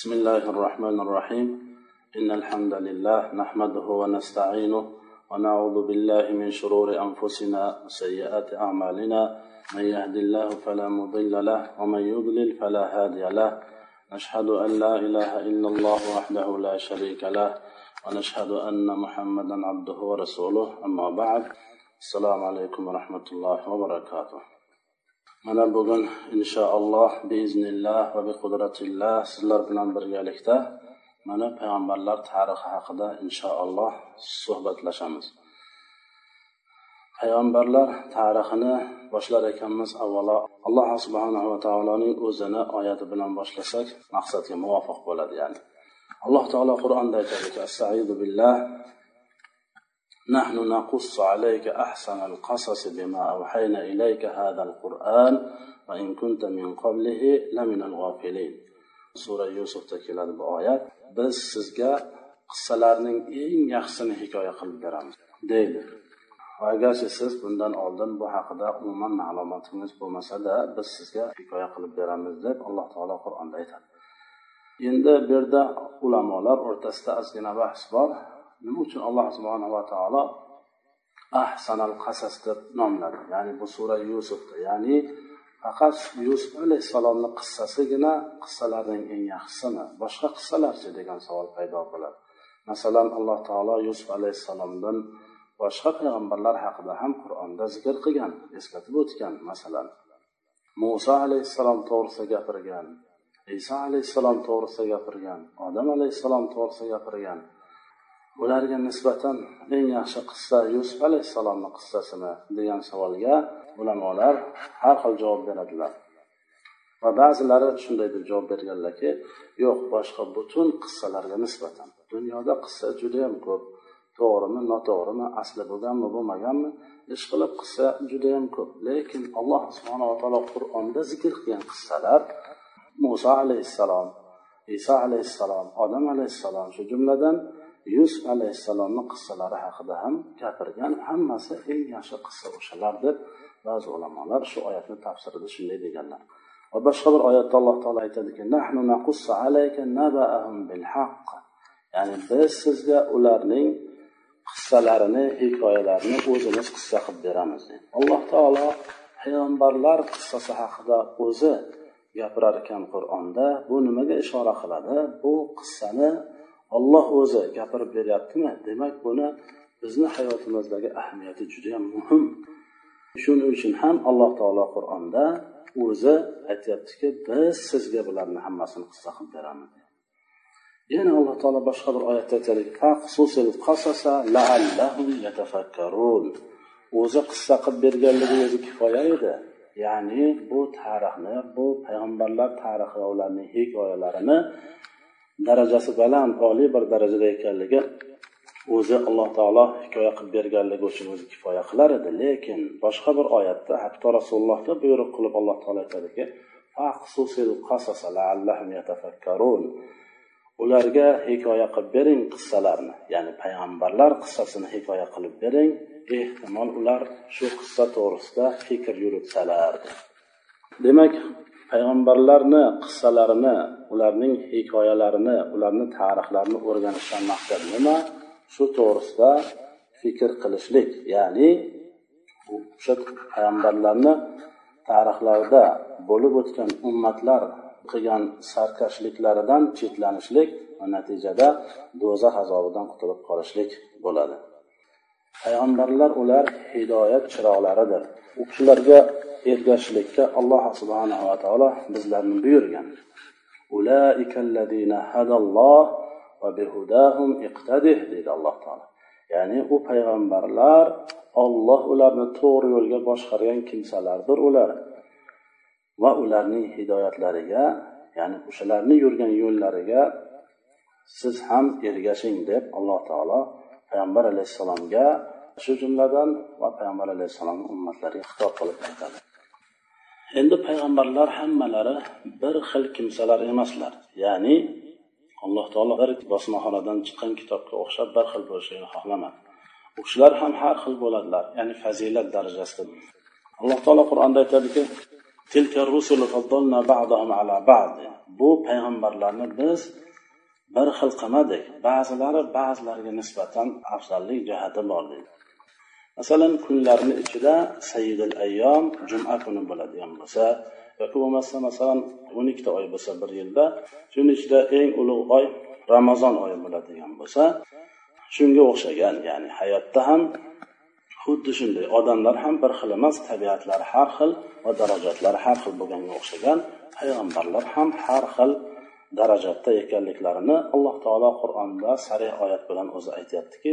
بسم الله الرحمن الرحيم. إن الحمد لله نحمده ونستعينه ونعوذ بالله من شرور أنفسنا وسيئات أعمالنا. من يهد الله فلا مضل له ومن يضلل فلا هادي له. نشهد أن لا إله إلا الله وحده لا شريك له ونشهد أن محمدا عبده ورسوله. أما بعد السلام عليكم ورحمة الله وبركاته. Mana bugun inshaalloh biiznilloh va biqudratilloh sizlar bilan birgalikda mana payg'ambarlar tarixi haqida inshaalloh suhbatlashamiz. Payg'ambarlar tarixini boshlar ekanmiz avvalo alloh subhanahu va taoloning o'zini oyati bilan boshlasak maqsadga muvofiq bo'ladi ya'ni. Alloh taolo qur'onda aytadiki astaidu billah نحن نقص عليك أحسن القصص بما أوحينا إليك هذا القرآن وإن كنت من قبله لمن الغافلين سورة يوسف تكيلات بآيات biz sizga qissalarning eng yaxshisini hikoya qilib beramiz deydi agarchi siz bundan oldin bu haqida umuman ma'lumotingiz bo'lmasada biz sizga hikoya qilib beramiz deb alloh taolo qur'onda aytadi endi bu yerda ulamolar o'rtasida ozgina bahs bor Nima uchun alloh subhanava taolo ahsanal qasas deb nomladi? Ya'ni bu sura yusufda ya'ni faqat yusuf alayhissalomni qissasigina qissalarning eng yaxshisimi? Boshqa qissalarchi degan savol paydo bo'ladi. Masalan alloh taolo yusuf alayhissalomdan boshqa payg'ambarlar haqida ham qur'onda zikr qilgan eslatib o'tgan. Masalan muso alayhissalom to'g'risida gapirgan iso alayhissalom to'g'risida gapirgan odam alayhissalom to'g'risida gapirgan ularga nisbatan eng yaxshi qissa yusuf alayhissalomni qissasimi degan savolga ulamolar har xil javob beradilar. Va ba'zilari shunday deb javob berganlarki yo'q boshqa butun qissalarga nisbatan. Dunyoda qissa judayam ko'p. To'g'rimi noto'g'rimi asli bo'lganmi bo'lmaganmi ishqilib qissa judayam ko'p. Lekin alloh subhanava taolo qur'onda zikr qilgan qissalar muso alayhissalom iso alayhissalom odam alayhissalom shu jumladan yusuf alayhissalomni qissalari haqida ham gapirgan hammasi eng yaxshi qissa o'shalar deb ba'zi ulamolar shu oyatni tafsirida shunday deganlar. Va boshqa bir oyatda alloh taolo aytadiki ya'ni biz sizga ularning qissalarini hikoyalarini o'zimiz qissa qilib beramiz deydi alloh taolo payg'ambarlar qissasi haqida o'zi gapirar ekan qur'onda bu nimaga ishora qiladi? Bu qissani olloh o'zi gapirib beryaptimi? Demak buni bizni hayotimizdagi ahamiyati judayam muhim. Shuning uchun ham alloh taolo qur'onda o'zi aytyaptiki biz sizga bularni hammasini qissa qilib beramiz yana alloh taolo boshqa bir oyatda aytadiki o'zi qissa qilib berganligi o'zi kifoya edi. Ya'ni bu tarixni bu payg'ambarlar tarixi va ularning hikoyalarini darajasi baland oliy bir darajada ekanligi o'zi alloh taolo hikoya qilib berganligi uchun o'zi kifoya qilar edi. Lekin boshqa bir oyatda hatto rasulullohga buyruq qilib alloh taolo aytadiki ularga hikoya qilib bering qissalarni ya'ni payg'ambarlar qissasini hikoya qilib bering. Ehtimol ular shu qissa to'g'risida fikr yuritsalar demak payg'ambarlarni qissalarini ularning hikoyalarini ularni tarixlarini o'rganishdan maqsad nima? Shu to'g'risida fikr qilishlik. Ya'ni o'sha payg'ambarlarni tarixlarida bo'lib o'tgan ummatlar qilgan sarkashliklaridan chetlanishlik va natijada do'zax azobidan qutulib qolishlik bo'ladi. Payg'ambarlar ular hidoyat chiroqlaridir. U kishilarga ergashishlikka alloh subhanava taolo bizlarni buyurgan. Deydi alloh taolo. Ya'ni u payg'ambarlar olloh ularni to'g'ri yo'lga boshqargan kimsalardir ular. Va ularning hidoyatlariga ya'ni o'shalarni yurgan yo'llariga siz ham ergashing deb alloh taolo payg'ambar alayhissalomga shu jumladan va payg'ambar alayhissalomni ummatlariga xitob qilib aytadi. Endi payg'ambarlar hammalari bir xil kimsalar emaslar. Ya'ni alloh taolo bir bosmaxonadan chiqqan kitobga o'xshab bir xil bo'lishini xohlamadi u kishilar ham har xil bo'ladilar ya'ni fazilat darajasida. Alloh taolo qur'onda aytadiki bu payg'ambarlarni biz bir xil qilmadik. Ba'zilari ba'zilariga nisbatan afzallik jihati bor deydi. Masalan kunlarni ichida sayyidul ayyom juma kuni bo'ladigan bo'lsa yoki bo'lmasa masalan o'n ikkita oy bo'lsa bir yilda shuni ichida eng ulug' oy ramazon oyi bo'ladigan bo'lsa shunga o'xshagan ya'ni hayotda ham xuddi shunday odamlar ham bir xil emas tabiatlari har xil va darajatlari har xil bo'lganga o'xshagan payg'ambarlar ham har xil darajatda ekanliklarini alloh taolo qur'onda sarih oyat bilan o'zi aytyaptiki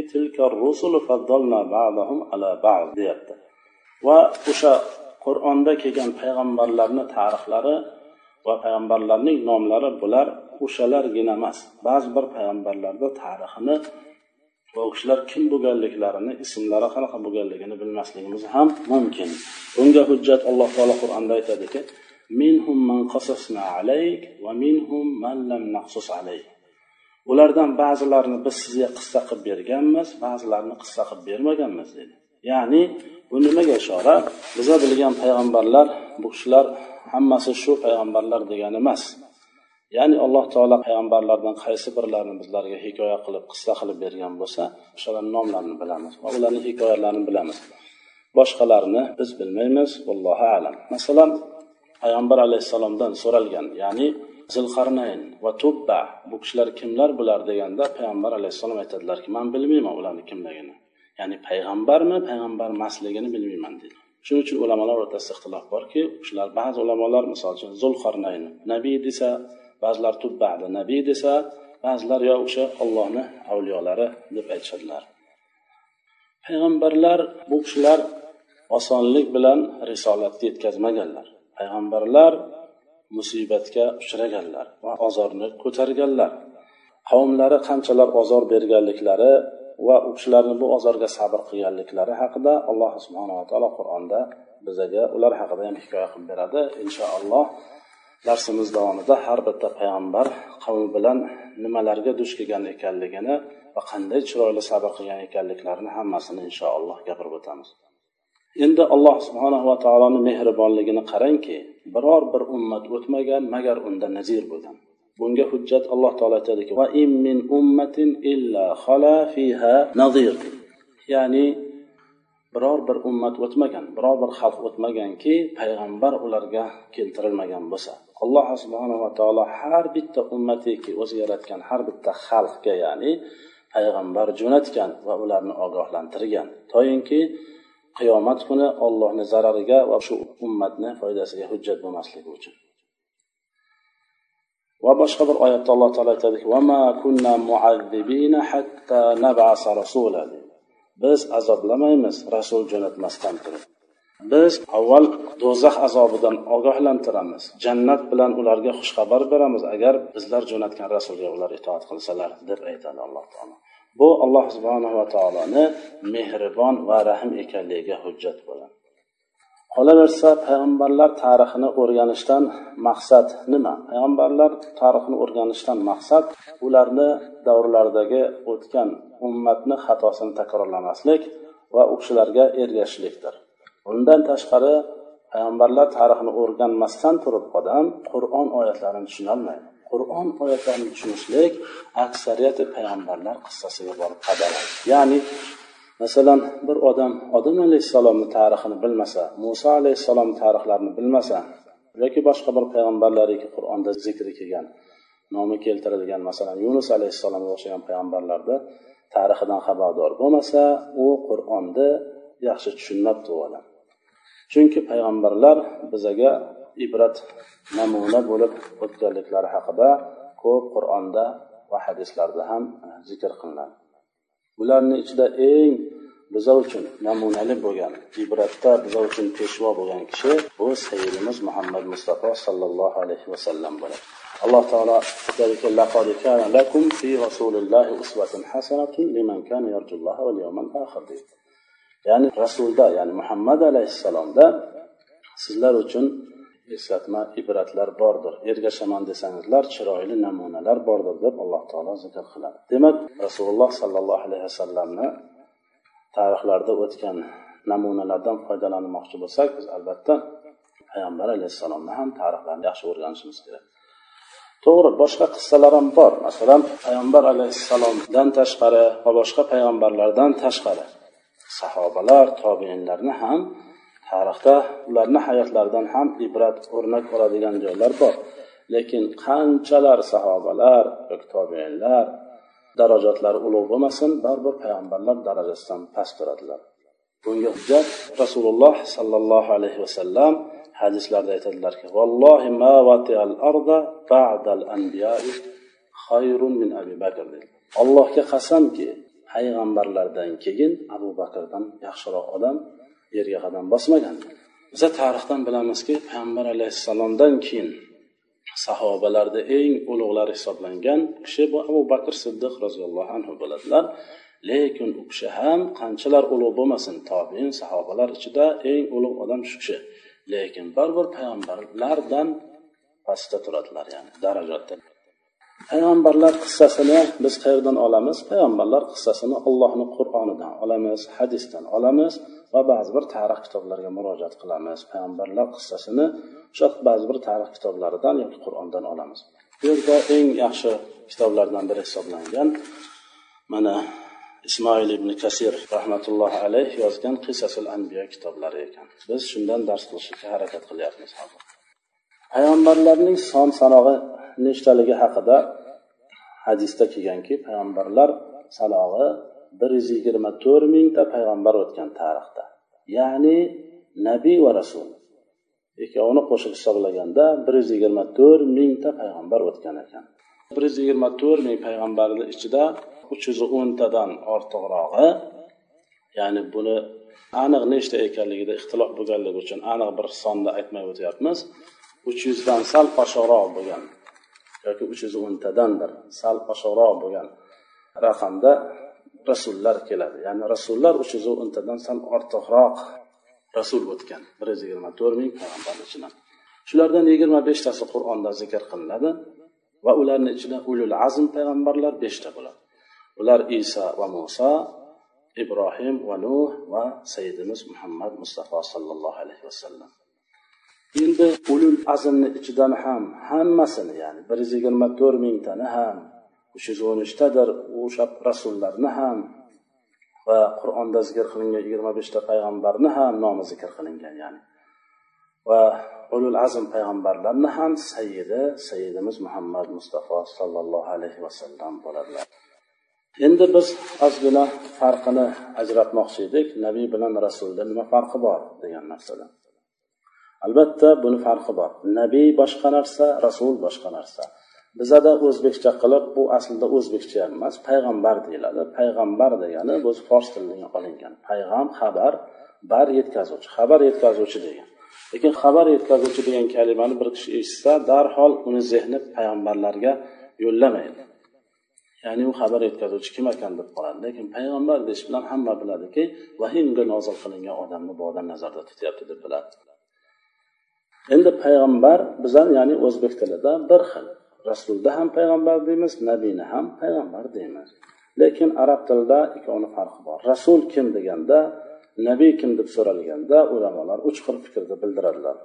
deyapti. Va o'sha qur'onda kelgan payg'ambarlarni tarixlari va payg'ambarlarning nomlari bular o'shalargina emas. Ba'zi bir payg'ambarlarni tarixini va u kishilar kim bo'lganliklarini ismlari qanaqa bo'lganligini bilmasligimiz ham mumkin. Bunga hujjat alloh taolo qur'onda aytadiki minhum man qasasna alayk va minhum man lam naqsus alayk. Ulardan ba'zilarini biz sizga qissa qilib berganmiz ba'zilarini qissa qilib bermaganmiz dedi. Ya'ni bu nimaga ishora? Biza bilgan payg'ambarlar bu kishilar hammasi shu payg'ambarlar degani emas. Ya'ni alloh taolo payg'ambarlardan qaysi birlarini bizlarga hikoya qilib qissa qilib bergan bo'lsa o'shalarni nomlarini bilamiz va ularni hikoyalarini bilamiz. Boshqalarini biz bilmaymiz allohu alam. Masalan payg'ambar alayhissalomdan so'ralgan ya'ni zilqarnayn va tubba bu kishilar kimlar bular deganda payg'ambar alayhissalom aytadilarki man bilmayman ularni kimligini. Ya'ni payg'ambarmi payg'ambar emasligini bilmayman deydi shuning uchun ulamolar o'rtasida ixtilof borki kishilar ba'zi ulamolar misol uchun zulqarnayn nabiy desa ba'zilar tubbadi nabiy desa ba'zilar yo o'sha ollohni avliyolari deb aytishadilar. Payg'ambarlar bu kishilar osonlik bilan risolatni yetkazmaganlar. Payg'ambarlar musibatga uchraganlar va ozorni ko'targanlar. Qavmlari qanchalar ozor berganliklari va u kishilarni bu ozorga sabr qilganliklari haqida alloh subhanava taolo qur'onda bizaga ular haqida ham hikoya qilib beradi. Inshaalloh darsimiz davomida har bitta payg'ambar qavmi bilan nimalarga duch kelgan ekanligini va qanday chiroyli sabr qilgan ekanliklarini hammasini inshaalloh gapirib o'tamiz. Endi alloh subhanahu va taoloni mehribonligini qarangki biror bir ummat o'tmagan magar unda nazir bo'lgan. Bunga hujjat alloh taolo aytadiki va in min ummatin illa xala fiha nazir. Ya'ni biror bir ummat o'tmagan biror bir xalq o'tmaganki payg'ambar ularga keltirilmagan bo'lsa. Alloh subhanava taolo har bitta ummatiki o'zi yaratgan har bitta xalqga ya'ni payg'ambar jo'natgan va ularni ogohlantirgan. Toyinki qiyomat kuni ollohni zarariga va shu ummatni foydasiga hujjat bo'lmasligi uchun. Va boshqa bir oyatda alloh taolo aytadiki biz azoblamaymiz rasul jo'natmasdan turib. Biz avval do'zax azobidan ogohlantiramiz jannat bilan ularga xushxabar beramiz agar bizlar jo'natgan rasulga ular itoat qilsalar deb aytadi alloh taolo. Bu alloh subhanava taoloni mehribon va rahm ekanligiga hujjat bo'ladi. Qolaversa payg'ambarlar tarixini o'rganishdan maqsad nima? Payg'ambarlar tarixini o'rganishdan maqsad ularni davrlaridagi o'tgan ummatni xatosini takrorlamaslik va u kishilarga ergashishlikdir. Undan tashqari payg'ambarlar tarixini o'rganmasdan turib odam qur'on oyatlarini tushunolmaydi. Qur'on oyatlarini tushunishlik aksariyati payg'ambarlar qissasiga borib qadaladi ya'ni masalan bir odam odam alayhissalomni tarixini bilmasa muso alayhissalom tarixlarini bilmasa yoki boshqa bir payg'ambarlariki qur'onda zikri kelgan nomi keltirilgan masalan yunus alayhissalomga o'xshagan payg'ambarlarni tarixidan xabardor bo'lmasa u qur'onni yaxshi tushunmabdi u odam. Chunki payg'ambarlar bizaga ibrat namuna bo'lib o'tganliklari haqida ko'p qur'onda va hadislarda ham eh, zikr qilinadi. Bularni ichida eng biza uchun namunali bo'lgan ibratda biza uchun peshvo bo'lgan kishi bu sayyidimiz muhammad mustafa sollallohu alayhi vasallam bo'ladi. Alloh taolo lakum fi rasulillahi uswatun hasanatun liman kana yarjulloha wal yawmal akhir ya'ni rasulda ya'ni muhammad alayhissalomda sizlar uchun eslatma ibratlar bordir. Ergashaman desangizlar chiroyli namunalar bordir deb alloh taolo zikr qiladi. Demak rasululloh sollallohu alayhi vasallamni tarixlarda o'tgan namunalardan foydalanmoqchi bo'lsak biz albatta payg'ambar alayhissalomni ham tarixlarini yaxshi o'rganishimiz kerak. To'g'ri boshqa qissalar ham bor. Masalan payg'ambar alayhissalomdan tashqari va boshqa payg'ambarlardan tashqari sahobalar tobeinlarni ham tarixda ularni hayotlaridan ham ibrat o'rnak oladigan joylar bor. Lekin qanchalar sahobalar yoki tobeinlar darajatlari ulug' bo'lmasin baribir payg'ambarlar darajasidan past turadilar. Bunga hujjat rasululloh sollallohu alayhi vasallam hadislarda aytadilarki vallohi ma vatial arda ba'dal anbiya'i khayrun min abi bakr allohga qasamki payg'ambarlardan keyin abu bakrdan yaxshiroq odam yerga qadam bosmagan. Biza tarixdan bilamizki payg'ambar alayhissalomdan keyin sahobalarda eng ulug'lari hisoblangan kishi bu abu bakr siddiq roziyallohu anhu bo'ladilar. Lekin u kishi ham qanchalar ulug' bo'lmasin tobiin sahobalar ichida eng ulug' odam shu kishi. Lekin baribir payg'ambarlardan pastda turadilar ya'ni darajada payg'ambarlar qissasini biz qayerdan olamiz? Payg'ambarlar qissasini allohni qur'onidan olamiz hadisdan olamiz va ba'zi bir tarix kitoblariga murojaat qilamiz. Payg'ambarlar qissasini o'sha ba'zi bir tarix kitoblaridan yoki qur'ondan olamiz. Bu yerda eng yaxshi kitoblardan biri hisoblangan mana ismoil ibn kasir rahmatullohi alayh yozgan qisasul anbiya kitoblari ekan. Biz shundan dars qilishga harakat qilyapmiz hozir. Payg'ambarlarning son sanog'i nechtaligi haqida hadisda kelganki payg'ambarlar sanog'i bir yuz yigirma to'rt mingta payg'ambar o'tgan tarixda. Ya'ni nabiy va rasul. Ikkovini qo'shib hisoblaganda bir yuz yigirma to'rt mingta payg'ambar o'tgan ekan. Bir yuz yigirma to'rt ming payg'ambarni ichida uch yuz o'ntadan ortiqrog'i ya'ni buni aniq nechta ekanligida ixtilof bo'lganligi uchun aniq bir sonni aytmay o'tyapmiz. Uch yuzdan sal oshiqroq bo'lgan yoki uch yuz o'ntadandir sal oshiqroq bo'lgan raqamda rasullar keladi. Ya'ni rasullar uch yuz o'ntadan sal ortiqroq rasul o'tgan. Bir yuz yigirma to'rt ming payg'ambar ichidan. Shulardan yigirma beshtasi qur'onda zikr qilinadi va ularni ichida ulul azm payg'ambarlar beshta bo'ladi. Ular iso va muso ibrohim va nuh va sayyidimiz muhammad mustafa sollallohu alayhi vasallam. Endi ulul azmni ichidan ham hammasini ya'ni bir yuz yigirma to'rt mingtani ham uch yuz o'n uchtadir o'sha rasullarni ham va qur'onda zikr qilingan yigirma beshta payg'ambarni ham nomi zikr qilingan ya'ni. Va ulul azm payg'ambarlarni ham sayyidi sayyidimiz muhammad mustafa sollallohu alayhi vasallam bo'ladilar. Endi biz ozgina farqini ajratmoqchi edik. Nabiy bilan rasulda nima farqi bor degan narsadan. Albatta buni farqi bor. Nabiy boshqa narsa rasul boshqa narsa. Bizada o'zbekcha qilib bu aslida o'zbekcha emas payg'ambar deyiladi. Payg'ambar degani bu fors tilidan olingan payg'am xabar bar yetkazuvchi. Xabar yetkazuvchi degan. Lekin xabar yetkazuvchi degan kalimani bir kishi eshitsa darhol uni zehni payg'ambarlarga yo'llamaydi. Ya'ni u xabar yetkazuvchi kim ekan deb qoladi. Lekin payg'ambar deyish bilan hamma biladiki vahiy unga nozil qilingan odamni bu odam nazarda tutyapti deb biladi. endi payg'ambar bizani ya'ni o'zbek tilida bir xil rasulda ham payg'ambar deymiz nabiyni ham payg'ambar deymiz lekin arab tilida ikkovini farqi bor rasul kim deganda nabiy kim deb so'ralganda ulamolar uch xil fikrni bildiradilar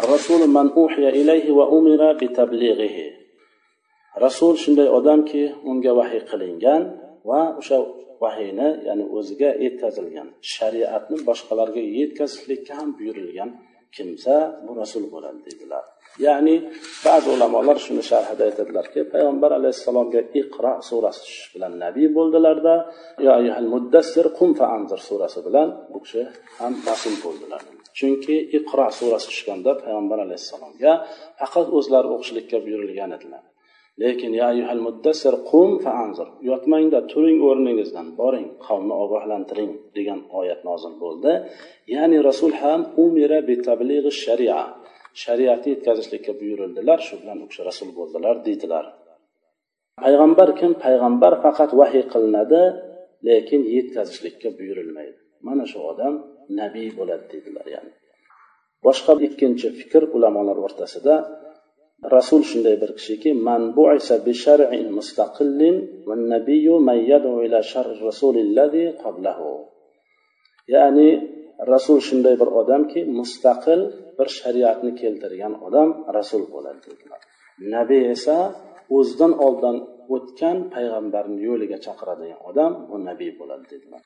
الرسول من أوحي إليه وأمر بتبليغه rasul shunday odamki unga vahiy qilingan va o'sha vahiyni ya'ni o'ziga yetkazilgan shariatni boshqalarga yetkazishlikka ham buyurilgan kimsa bu rasul bo'ladi dedilar ya'ni ba'zi ulamolar shuni sharhida aytadilarki payg'ambar alayhissalomga iqro surasi tushish bilan nabiy bo'ldilarda yo muddassir qum faanzir surasi bilan bu kishi ham rasul bo'ldilar. Chunki iqro surasi tushganda payg'ambar alayhissalomga faqat o'zlari o'qishlikka buyurilgan edilar. Lekin ya ayyuhal muddassir qum faanzir. Yotmangda turing o'rningizdan boring qavmni ogohlantiring degan oyat nozil bo'ldi. Ya'ni rasul ham umira bi tablig'i sharia shariatni yetkazishlikka buyurildilar shu bilan u kishi rasul bo'ldilar deydilar. Payg'ambar kim? Payg'ambar faqat vahiy qilinadi lekin yetkazishlikka buyurilmaydi. Mana shu odam nabiy bo'ladi deydilar ya'ni. Boshqa ikkinchi fikr ulamolar o'rtasida rasul shunday bir kishiki man buisa bi shar'in mustaqillin va nabiyyu man yad'u ila shar'i rasulillazi qablahu. Ya'ni rasul shunday bir odamki mustaqil bir shariatni keltirgan odam rasul bo'ladi. Dedilar nabiy esa o'zidan oldin o'tgan payg'ambarni yo'liga chaqiradigan odam bu nabiy bo'ladi dedilar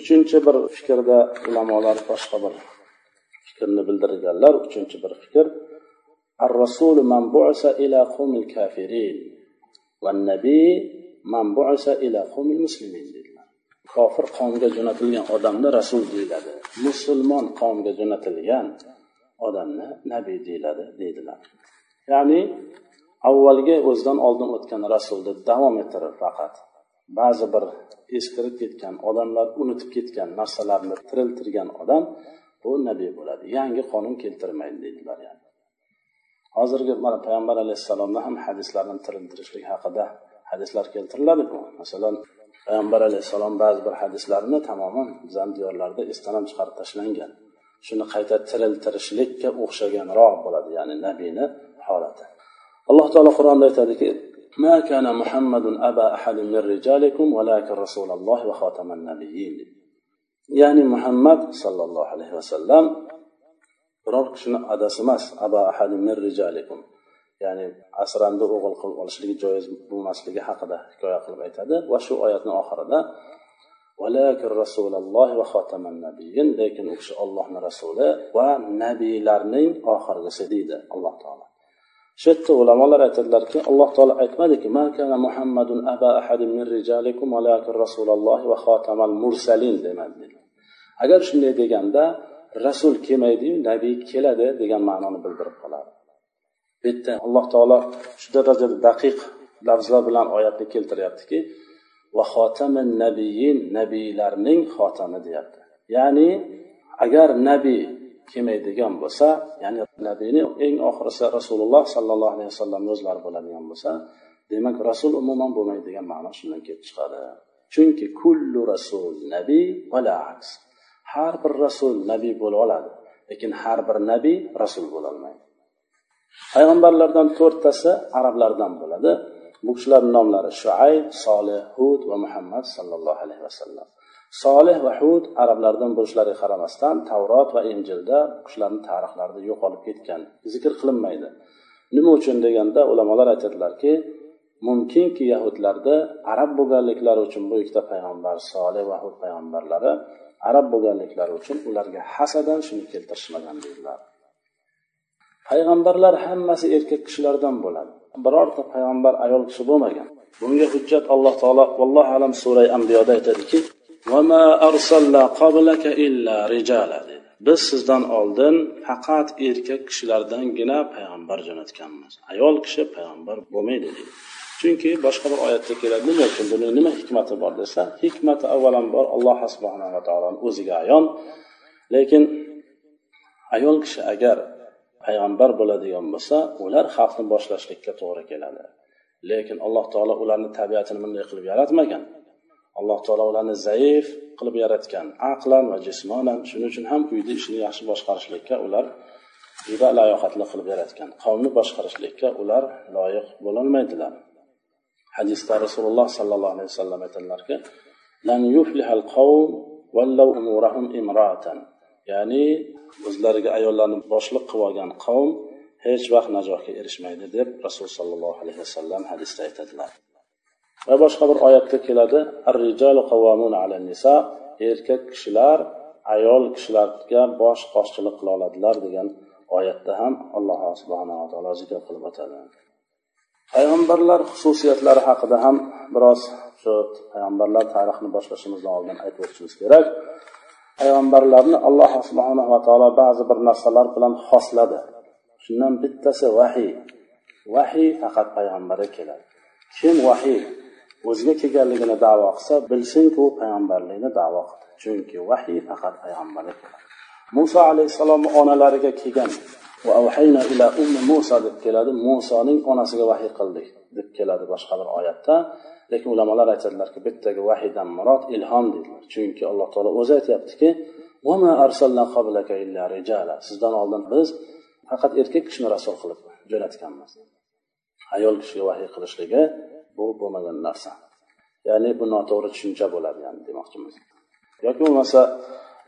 uchinchi bir fikrda ulamolar boshqa bir fikrni bildirganlar uchinchi bir fikr الرسول من بعث إلى قوم الكافرين والنبي من بعث إلى قوم المسلمين dedilar kofir qavmga jo'natilgan odamni rasul deyiladi musulmon qavmga jo'natilgan odamni nabiy deyiladi deydilar ya'ni avvalgi o'zidan oldin o'tgan rasulni davom ettirib faqat ba'zi bir eskirib ketgan odamlar unutib ketgan narsalarni tiriltirgan odam bu nabiy bo'ladi yangi qonun keltirmaydi deydilar yani hozirgi mana payg'ambar alayhissalomni ham hadislarni tiriltirishlik haqida hadislar keltiriladiku masalan payg'ambar alayhissalom ba'zi bir hadislarni tamoman bizani diyorlarda esdan ham chiqarib tashlangan shuni qayta tiriltirishlikka o'xshaganroq bo'ladi ya'ni nabiyni holati alloh taolo qur'onda aytadiki ما كان محمد أبا أحد من رجالكم ولكن رسول الله وخاتم النبيين ya'ni muhammad sollallohu alayhi vasallam biror kishini adasi emas aba min rijalikum. Ya'ni asrandi o'g'il qilib olishligi joiz bo'lmasligi haqida hikoya qilib aytadi va shu oyatni oxirida valakin rasululloh va xotaman nabiyin lekin u kishi ollohni rasuli va nabiylarning oxirgisi deydi alloh taolo. Shu yerda ulamolar aytadilarki alloh taolo aytmadiki muhammadun aba ahadin min rijalikum valakin rasululloh va xotamal mursalin demadi agar shunday deganda rasul kelmaydiyu nabiy keladi degan ma'noni bildirib qoladi. Bu yerda alloh taolo shu darajada daqiq lafzlar bilan oyatni keltiryaptiki va xotamin nabiyin nabiylarning xotami deyapti. Ya'ni agar nabiy kelmaydigan bo'lsa ya'ni nabiyni eng oxirisi rasululloh sollallohu alayhi vasallam o'zlari bo'ladigan bo'lsa demak rasul umuman bo'lmaydigan ma'no shundan kelib chiqadi. Chunki kullu rasul nabiy vala aks. Har bir rasul nabiy bo'la oladi lekin har bir nabiy rasul bo'lolmaydi payg'ambarlardan to'rttasi arablardan bo'ladi. Bu kishilarni nomlari shuayb solih hud va muhammad sallallohu alayhi vasallam. Solih va hud arablardan bo'lishlariga qaramasdan tavrot va injilda bu kishilarni tarixlarida yo'qolib ketgan. Zikr qilinmaydi. Nima uchun deganda ulamolar aytadilarki mumkinki yahudlarda arab bo'lganliklari uchun bu ikkita payg'ambar solih va hud payg'ambarlari arab bo'lganliklari uchun ularga hasadan shuni keltirishmagan deydilar payg'ambarlar hammasi erkak kishilardan bo'ladi. Birorta payg'ambar ayol kishi bo'lmagan. Bunga hujjat alloh taolo vallohu alam sura ambiyoda aytadiki biz sizdan oldin faqat erkak kishilardangina payg'ambar jo'natganmiz. Ayol kishi payg'ambar bo'lmaydi deydi chunki boshqa bir oyatda keladi nima uchun? Buni nima hikmati bor desa hikmati avvalambor alloh subhanava taoloni o'ziga ayon. Lekin ayol kishi agar payg'ambar bo'ladigan bo'lsa ular xalqni boshlashlikka to'g'ri keladi. Lekin alloh taolo ularni tabiatini bunday qilib yaratmagan. Alloh taolo ularni zaif qilib yaratgan aqlan va jismonan shuning uchun ham uyda ishni yaxshi boshqarishlikka ular juda layoqatli qilib yaratgan qavmni boshqarishlikka ular loyiq bo'lolmaydilar. Hadisda rasululloh sollallohu alayhi vasallam aytadilarki ya'ni o'zlariga ayollarni boshliq qilib olgan qavm hech vaqt najotga erishmaydi deb rasul sollallohu alayhi vasallam hadisda aytadilar. Va boshqa bir oyatda keladi. Erkak kishilar ayol kishilarga bosh qoshchilik qila oladilar degan oyatda ham alloh subhanava taolo zikr qilib o'tadi. Payg'ambarlar xususiyatlari haqida ham biroz shu payg'ambarlar tarixini boshlashimizdan oldin aytib o'tishimiz kerak. Payg'ambarlarni alloh subhanava taolo ba'zi bir narsalar bilan xosladi. Shundan bittasi vahiy. Vahiy faqat payg'ambarga keladi. Kim vahiy? O'ziga kelganligini davo qilsa bilsinki u payg'ambarlikni davo qildi. Chunki vahiy faqat payg'ambarlik muso alayhissalomni onalariga kelgan. Ila ummi muso deb keladi. Musoning onasiga vahiy qildik deb keladi boshqa bir oyatda. Lekin ulamolar aytadilarki bittagi vahiydan murod ilhom deydilar chunki alloh taolo o'zi aytyaptiki sizdan oldin biz faqat erkak kishini rasul qilib jo'natganmiz. Ayol kishiga vahiy qilishligi bu bo'lmagan narsa. Ya'ni bu noto'g'ri tushuncha bo'ladi yani demoqchimiz yoki bo'lmasa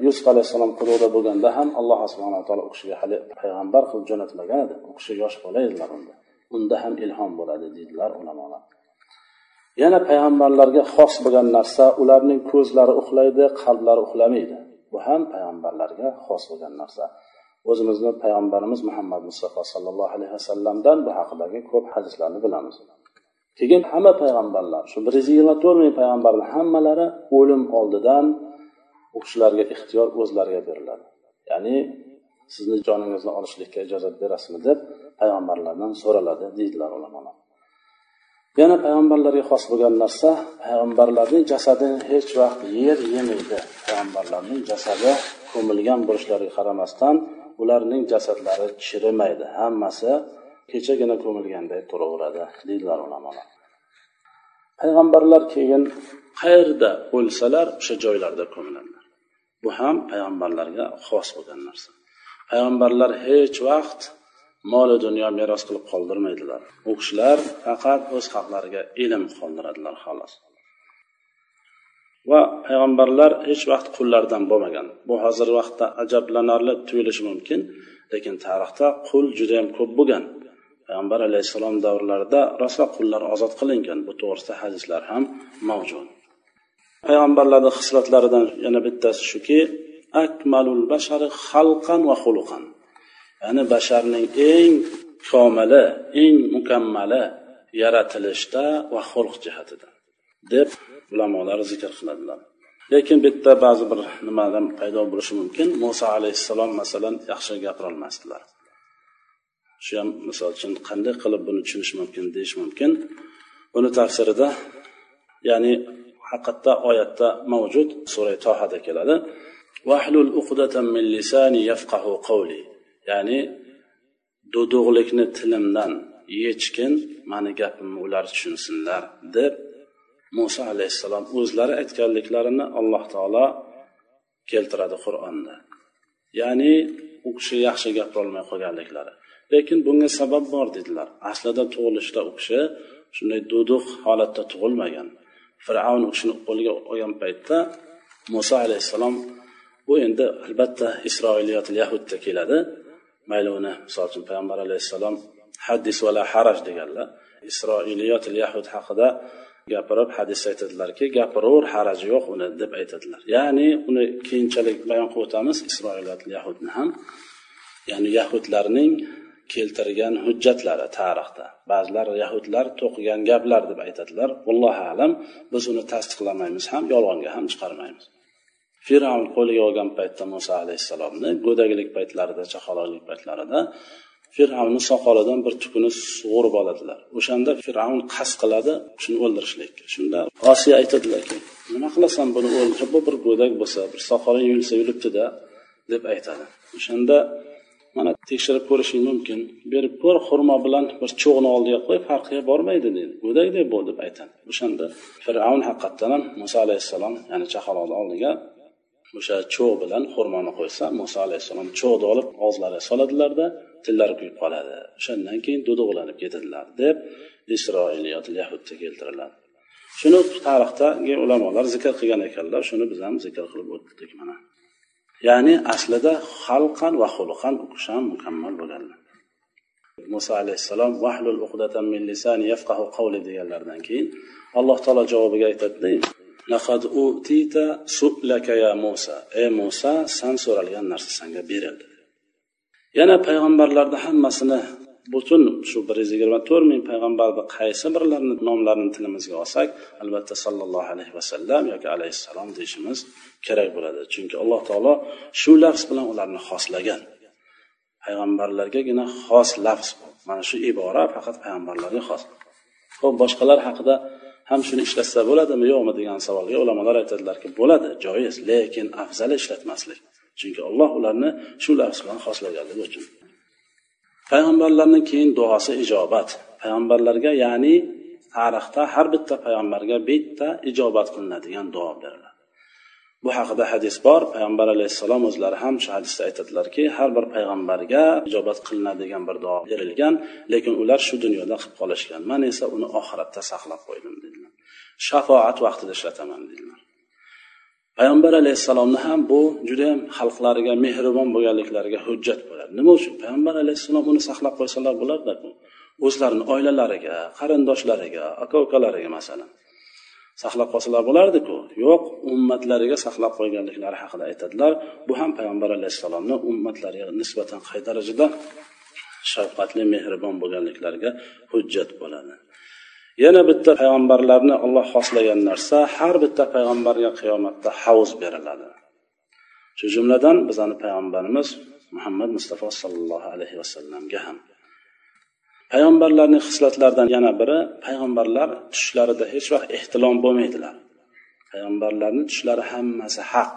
yusuf alayhissalom quruqda bo'lganda ham alloh subhanaa taolo u kishiga hali payg'ambar qilib jo'natmagan edi. U kishi yosh bola edilar unda. Unda ham ilhom bo'ladi deydilar ulamolar. Yana payg'ambarlarga xos bo'lgan narsa ularning ko'zlari uxlaydi qalblari uxlamaydi. Bu ham payg'ambarlarga xos bo'lgan narsa. O'zimizni payg'ambarimiz muhammad mustafa sollallohu alayhi vasallamdan bu haqidagi ko'p hadislarni bilamiz. Keyin hamma payg'ambarlar shu bir yuz yigirma to'rt ming payg'ambarni hammalari o'lim oldidan u kishilarga ixtiyor o'zlariga beriladi. Ya'ni sizni joningizni olishlikka ijozat berasizmi deb payg'ambarlardan so'raladi deydilar ulamolar. Yana payg'ambarlarga xos bo'lgan narsa payg'ambarlarning jasadini hech vaqt yer yemaydi. Payg'ambarlarning jasadi ko'milgan bo'lishlariga qaramasdan ularning jasadlari chirimaydi. Hammasi kechagina ko'milganday turaveradi deydilar ulamolar. Payg'ambarlar keyin qayerda o'lsalar o'sha joylarda ko'miladilar. Bu ham payg'ambarlarga xos bo'lgan narsa. Payg'ambarlar hech vaqt moli dunyo meros qilib qoldirmaydilar. U kishilar faqat o'z xalqlariga ilm qoldiradilar xolos. Va payg'ambarlar hech vaqt qullardan bo'lmagan. Bu hozirgi vaqtda ajablanarli tuyulishi mumkin lekin tarixda qul judayam ko'p bo'lgan. Payg'ambar alayhissalom davrlarida rosa qullar ozod qilingan. Bu to'g'risida hadislar ham mavjud. Payg'ambarlarni xislatlaridan yana bittasi shuki akmalul bashari xalqan va xuluqan. Ya'ni basharning eng komili eng mukammali yaratilishda va xulq jihatida deb ulamolar zikr qiladilar lekin bitta ba'zi bir nimadan paydo bo'lishi mumkin. Muso alayhissalom masalan yaxshi gapirolmasdilar. Shu ham misol uchun qanday qilib buni tushunish mumkin deyish mumkin? Buni tafsirida ya'ni haqiqatda oyatda mavjud sura tohada keladi. Vahlul min lisani yafqahu qawli. Ya'ni do'do'g'likni tilimdan yechgin mani gapimni ular tushunsinlar deb muso alayhissalom o'zlari aytganliklarini alloh taolo keltiradi qur'onda. Ya'ni u kishi yaxshi gapirolmay qolganliklari. Lekin bunga sabab bor dedilar. Aslida tug'ilishda u kishi shunday duduq holatda tug'ilmagan. Fir'avn u kishini qo'liga olgan paytda muso alayhissalom bu endi albatta isroiliyat yahudda keladi. Mayli uni misol uchun payg'ambar alayhissalom hadis vala haraj deganlar. Isroiliyot yahud haqida gapirib hadis aytadilarki gapiraver haraji yo'q uni deb aytadilar. Ya'ni uni keyinchalik bayon qilib o'tamiz isroiliyat yahudni ham. Ya'ni yahudlarning keltirgan hujjatlari tarixda. Ba'zilar yahudlar to'qigan gaplar deb aytadilar. Allohu alam biz uni tasdiqlamaymiz ham yolg'onga ham chiqarmaymiz. Fir'avn qo'liga olgan paytda muso alayhissalomni go'daklik paytlarida chaqaloqlik paytlarida fir'avnni soqolidan bir tukuni sug'urib oladilar. O'shanda fir'avn qasd qiladi shuni o'ldirishlikka. Shunda osiya aytadilarki nima qilasan buni o'ldirib bu bir go'dak bo'lsa bir soqoling yulsa yulibdida deb aytadi. O'shanda mana tekshirib ko'rishing mumkin. Berib ko'r xurmo bilan bir cho'g'ni oldiga qo'y farqiga bormaydi deydi. Go'dakdek bo'l deb aytadi o'shanda fir'avn haqiqatdan ham muso alayhissalom ya'ni chaqaloqni oldiga o'sha cho'g' bilan xurmoni qo'ysa muso alayhissalom cho'g'ni olib og'izlariga soladilarda tillari kuyib qoladi. O'shandan keyin duduqlanib ketadilar deb isroiliyot yahudda keltiriladi shuni tarixdagi ulamolar zikr qilgan ekanlar shuni biz ham zikr qilib o'tdik mana. Ya'ni aslida xalqan va xulqan u kishi ham mukammal bo'lganlar. Muso alayhissalom vahlul uqdatan min lisani yafqahu qawli deganlaridan keyin alloh taolo javobiga aytadida laqad utita su'laka ya musa. Ey musa san so'ralgan narsa sanga berildi. Yana payg'ambarlarni hammasini butun shu bir yuz yigirma to'rt ming payg'ambarni qaysi birlarini nomlarini tilimizga olsak albatta sallallohu alayhi vasallam yoki alayhissalom deyishimiz kerak bo'ladi. Chunki alloh taolo shu lafz bilan ularni xoslagan. Payg'ambarlargagina xos lafz bu. Mana shu ibora faqat payg'ambarlarga xos. Ho'p boshqalar haqida ham shuni ishlatsa bo'ladimi? Yo'qmi degan savolga ulamolar aytadilarki bo'ladi joiz lekin afzali ishlatmaslik. Chunki olloh ularni shu lafz bilan xoslaganligi uchun. Payg'ambarlardan keyin duosi ijobat. Payg'ambarlarga ya'ni tarixda har bitta payg'ambarga bitta ijobat qilinadigan duo beriladi. Bu haqida hadis bor. Payg'ambar alayhissalom o'zlari ham shu hadisda aytadilarki har bir payg'ambarga ijobat qilinadigan bir duo berilgan lekin ular shu dunyoda qilib qolishgan. Man esa uni oxiratda saqlab qo'ydim dedilar. Shafoat vaqtida ishlataman dedilar. Payg'ambar alayhissalomni ham bu judayam xalqlariga mehribon bo'lganliklariga hujjat bo'ladi. Nima uchun? Payg'ambar alayhissalom uni saqlab qo'ysalar bo'lardiku o'zlarini oilalariga qarindoshlariga aka ukalariga masalan. Saqlab qolsalar bo'lardiku? Yo'q ummatlariga saqlab qo'yganliklari haqida aytadilar. Bu ham payg'ambar alayhissalomni ummatlariga nisbatan qay darajada shafqatli mehribon bo'lganliklariga hujjat bo'ladi. Yana bitta payg'ambarlarni olloh xoslagan narsa har bitta payg'ambarga qiyomatda havuz beriladi. Shu jumladan bizani payg'ambarimiz muhammad mustafa sollallohu alayhi vasallamga ham. Payg'ambarlarning xislatlaridan yana biri payg'ambarlar tushlarida hech vaqt ehtilom bo'lmaydilar. Payg'ambarlarni tushlari hammasi haq.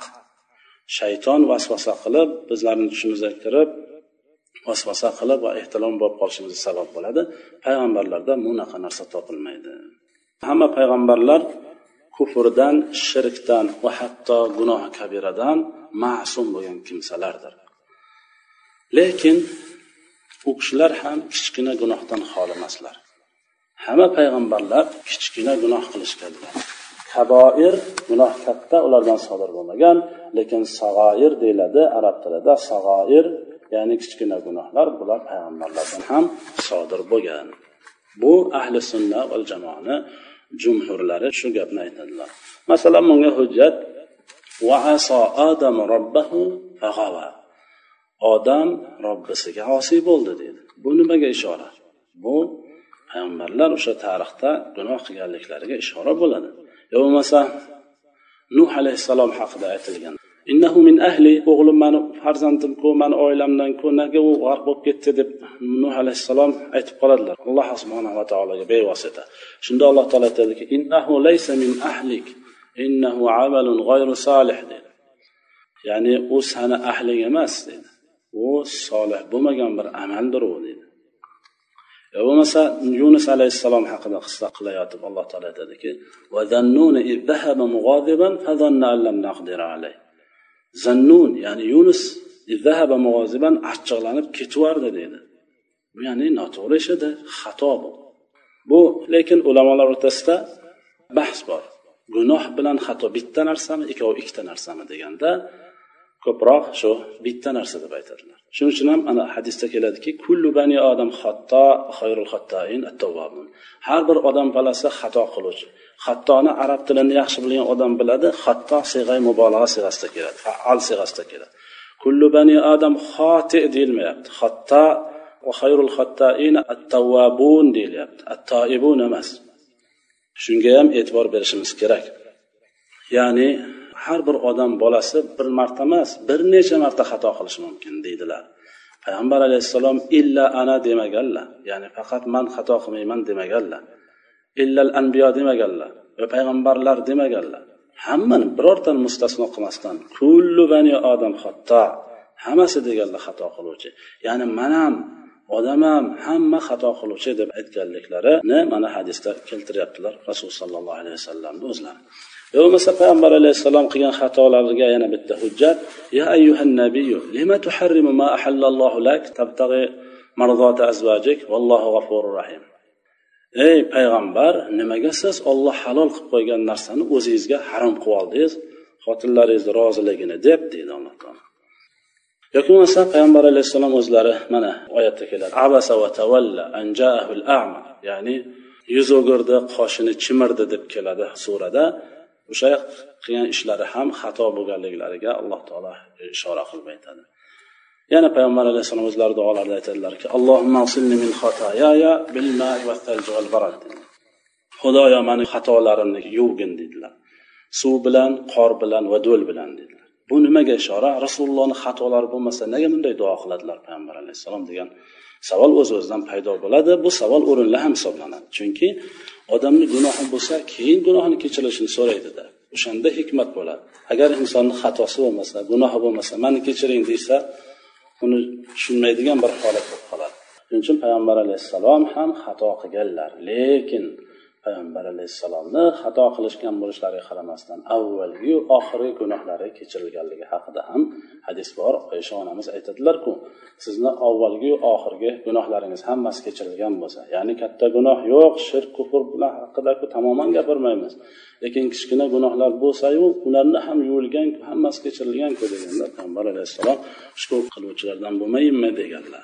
Shayton vasvasa qilib bizlarni tushimizga kirib vasvasa qilib va ehtilom bo'lib qolishimizga sabab bo'ladi. Payg'ambarlarda bunaqa narsa topilmaydi. Hamma payg'ambarlar kufrdan shirkdan va hatto gunoh kabiradan ma'sum bo'lgan kimsalardir. Lekin u kishilar ham kichkina gunohdan xoli emaslar. Hamma payg'ambarlar kichkina gunoh qilishganlar. Kaboir gunoh katta ulardan sodir bo'lmagan lekin sag'oir deyiladi arab tilida sag'oir ya'ni kichkina gunohlar bular payg'ambarlardan ham sodir bo'lgan. Bu ahli sunna va jamoani jumhurlari shu gapni aytadilar. Masalan bunga hujjat odam robbisiga osiy bo'ldi deydi bu nimaga ishora? Bu payg'ambarlar o'sha tarixda gunoh qilganliklariga ishora bo'ladi. Yo bo'lmasa nuh alayhissalom haqida aytilgan innahu min ahli o'g'lim mani farzandimku mani oilamdanku nega u g'arq bo'lib ketdi deb nuh alayhissalom aytib qoladilar. Alloh subhanava taologa bevosita. Shunda alloh taolo aytadiki innahu laysa min ahlik innahu amalun g'ayru solih dedi. Ya'ni u sani ahling emas dedi. U solih bo'lmagan bir amaldir u dedi. Yo bo'lmasa yunus alayhissalom haqida qissa qilayotib alloh taolo aytadiki zannun ya'ni yunus achchiqlanib ketaverdi deydi bu ya'ni noto'g'ri ish edi xato bu. Bu lekin ulamolar o'rtasida bahs bor. Gunoh bilan xato bitta narsami ikkovi ikkita narsami deganda ko'proq shu bitta narsa deb aytadilar. Shuning uchun ham ana hadisda keladiki kullu bani odam xatto xayrul xattoin at-tawwabun. Har bir odam balasi xato qiluvchi. Xattoni arab tilini yaxshi bilgan odam biladi xatto siyg'ay mubolag'a siyg'asida keladi faal siyg'asida keladi. Kullu bani odam xoti deyilmayapti. Xatto va xayrul xattoin at-tawwabun deyilyapti. Attoibun emas. Shunga ham e'tibor berishimiz kerak. Ya'ni har bir odam bolasi bir marta emas bir necha marta xato qilishi mumkin deydilar. Payg'ambar alayhissalom illa ana demaganlar. Ya'ni faqat man xato qilmayman demaganlar. Illal anbiyo demaganlar va payg'ambarlar demaganlar. Hammani birortani mustasno qilmasdan kullu bani odam xatto hammasi deganlar xato qiluvchi. Ya'ni man ham odam ham hamma xato qiluvchi deb aytganliklarini mana hadisda keltiryaptilar rasululloh sollallohu alayhi vasallamni o'zlari. Yo bo'lmasa payg'ambar alayhissalom qilgan xatolariga yana bitta hujjat. Ya ayyuhan nabiyyu lima tuharrimu ma ahallallohu lak? Tabtag'i marzota azvajik vallohu g'afurur rahim. Ey payg'ambar nimaga siz olloh halol qilib qo'ygan narsani o'zingizga harom qilib oldingiz? Xotinlaringizni roziligini deb deydi alloh taolo. Yoki bo'lmasa payg'ambar alayhissalom o'zlari mana oyatda keladi. Abasa va tavalla anjaahul a'ma ya'ni yuz o'girdi qoshini chimirdi deb keladi surada. O'sha qilgan ishlari ham xato bo'lganliklariga alloh taolo ishora qilib aytadi yana payg'ambar alayhissalom o'zlari duolarida aytadilarki min barad. Xudoyo mani xatolarimni yuvgin dedilar. Suv bilan qor bilan va do'l bilan dedilar. Bu nimaga ishora? Rasulullohni xatolari bo'lmasa nega bunday duo qiladilar payg'ambar alayhissalom degan savol o'z o'zidan paydo bo'ladi. Bu savol o'rinli ham hisoblanadi. Chunki odamni gunohi bo'lsa keyin gunohini kechirilishini so'raydida. O'shanda hikmat bo'ladi. Agar insonni xatosi bo'lmasa gunohi bo'lmasa mani kechiring deysa uni tushunmaydigan bir holat bo'lib qoladi. Shuning uchun payg'ambar alayhissalom ham xato qilganlar. Lekin payg'ambar alayhissalomni xato qilishgan bo'lishlariga qaramasdan avvalgi oxirgi gunohlari kechirilganligi haqida ham hadis bor. Oysha onamiz aytadilarku sizni avvalgi oxirgi gunohlaringiz hammasi kechirilgan bo'lsa ya'ni katta gunoh yo'q shirk kufr bular haqidaku tamoman gapirmaymiz. Lekin kichkina gunohlar bo'lsayu ularni ham yuvilgan hammasi kechirilganku deganda payg'ambar alayhissalom shukur qiluvchilardan bo'lmayinmi deganlar.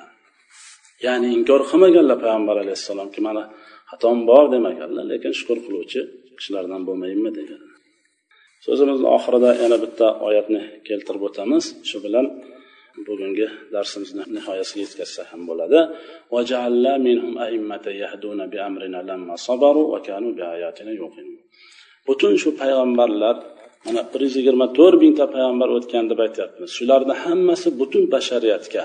Ya'ni inkor qilmaganlar payg'ambar alayhissalomki mana xatom bor demaganlar lekin shukur qiluvchi kishilardan bo'lmayinmi degan. So'zimizni oxirida yana bitta oyatni keltirib o'tamiz. Shu bilan bugungi darsimizni nihoyasiga yetkazsa ham bo'ladi. Butun shu payg'ambarlar mana bir yuz yigirma to'rt mingta payg'ambar o'tgan deb aytyapmiz. Shularni hammasi butun bashariyatga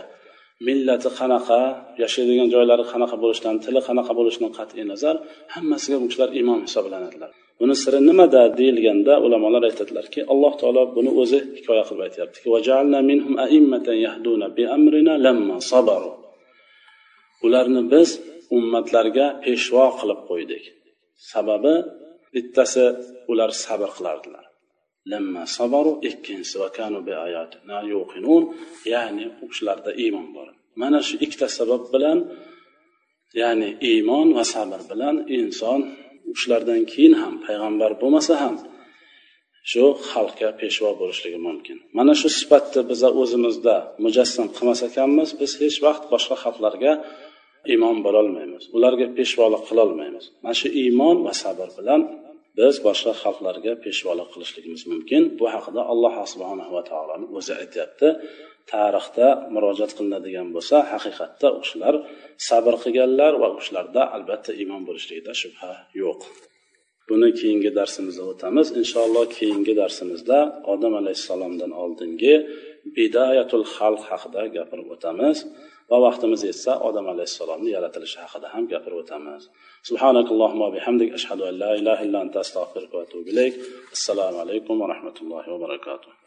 millati qanaqa yashaydigan joylari qanaqa bo'lishidan tili qanaqa bo'lishidan qat'iy nazar hammasiga bu kishilar imom hisoblanadilar. Buni siri nimada deyilganda ulamolar aytadilarki alloh taolo buni o'zi hikoya qilib aytyaptiki ularni biz ummatlarga peshvo qilib qo'ydik. Sababi bittasi ular sabr qilardilar lamma sabaru ikkinchisi va kanu biayatina yuqinun ya'ni u kishilarda iymon bor mana shu ikkita sabab bilan ya'ni iymon va sabr bilan inson u kishilardan keyin ham payg'ambar bo'lmasa ham shu xalqqa peshvo bo'lishligi mumkin mana shu sifatni biza o'zimizda mujassam qilmas ekanmiz biz hech vaqt boshqa xalqlarga imom bo'lolmaymiz ularga peshvolik qilolmaymiz mana shu iymon va sabr bilan biz boshqa xalqlarga peshvolik qilishligimiz mumkin. Bu haqida alloh subhanahu va taoloni o'zi aytyapti. Tarixda murojaat qilinadigan bo'lsa haqiqatda u kishilar sabr qilganlar va u kishilarda albatta iymon bo'lishligida shubha yo'q. Buni keyingi darsimizda o'tamiz. Inshaalloh keyingi darsimizda odam alayhissalomdan oldingi bidayatul xalq haqida gapirib o'tamiz. va vaqtimiz yetsa odam alayhissalomni yaratilishi haqida ham gapirib o'tamiz سبحانك اللهم وبحمدك أشهد أن لا إله إلا أنت أستغفرك وأتوب إليك السلام عليكم ورحمة الله وبركاته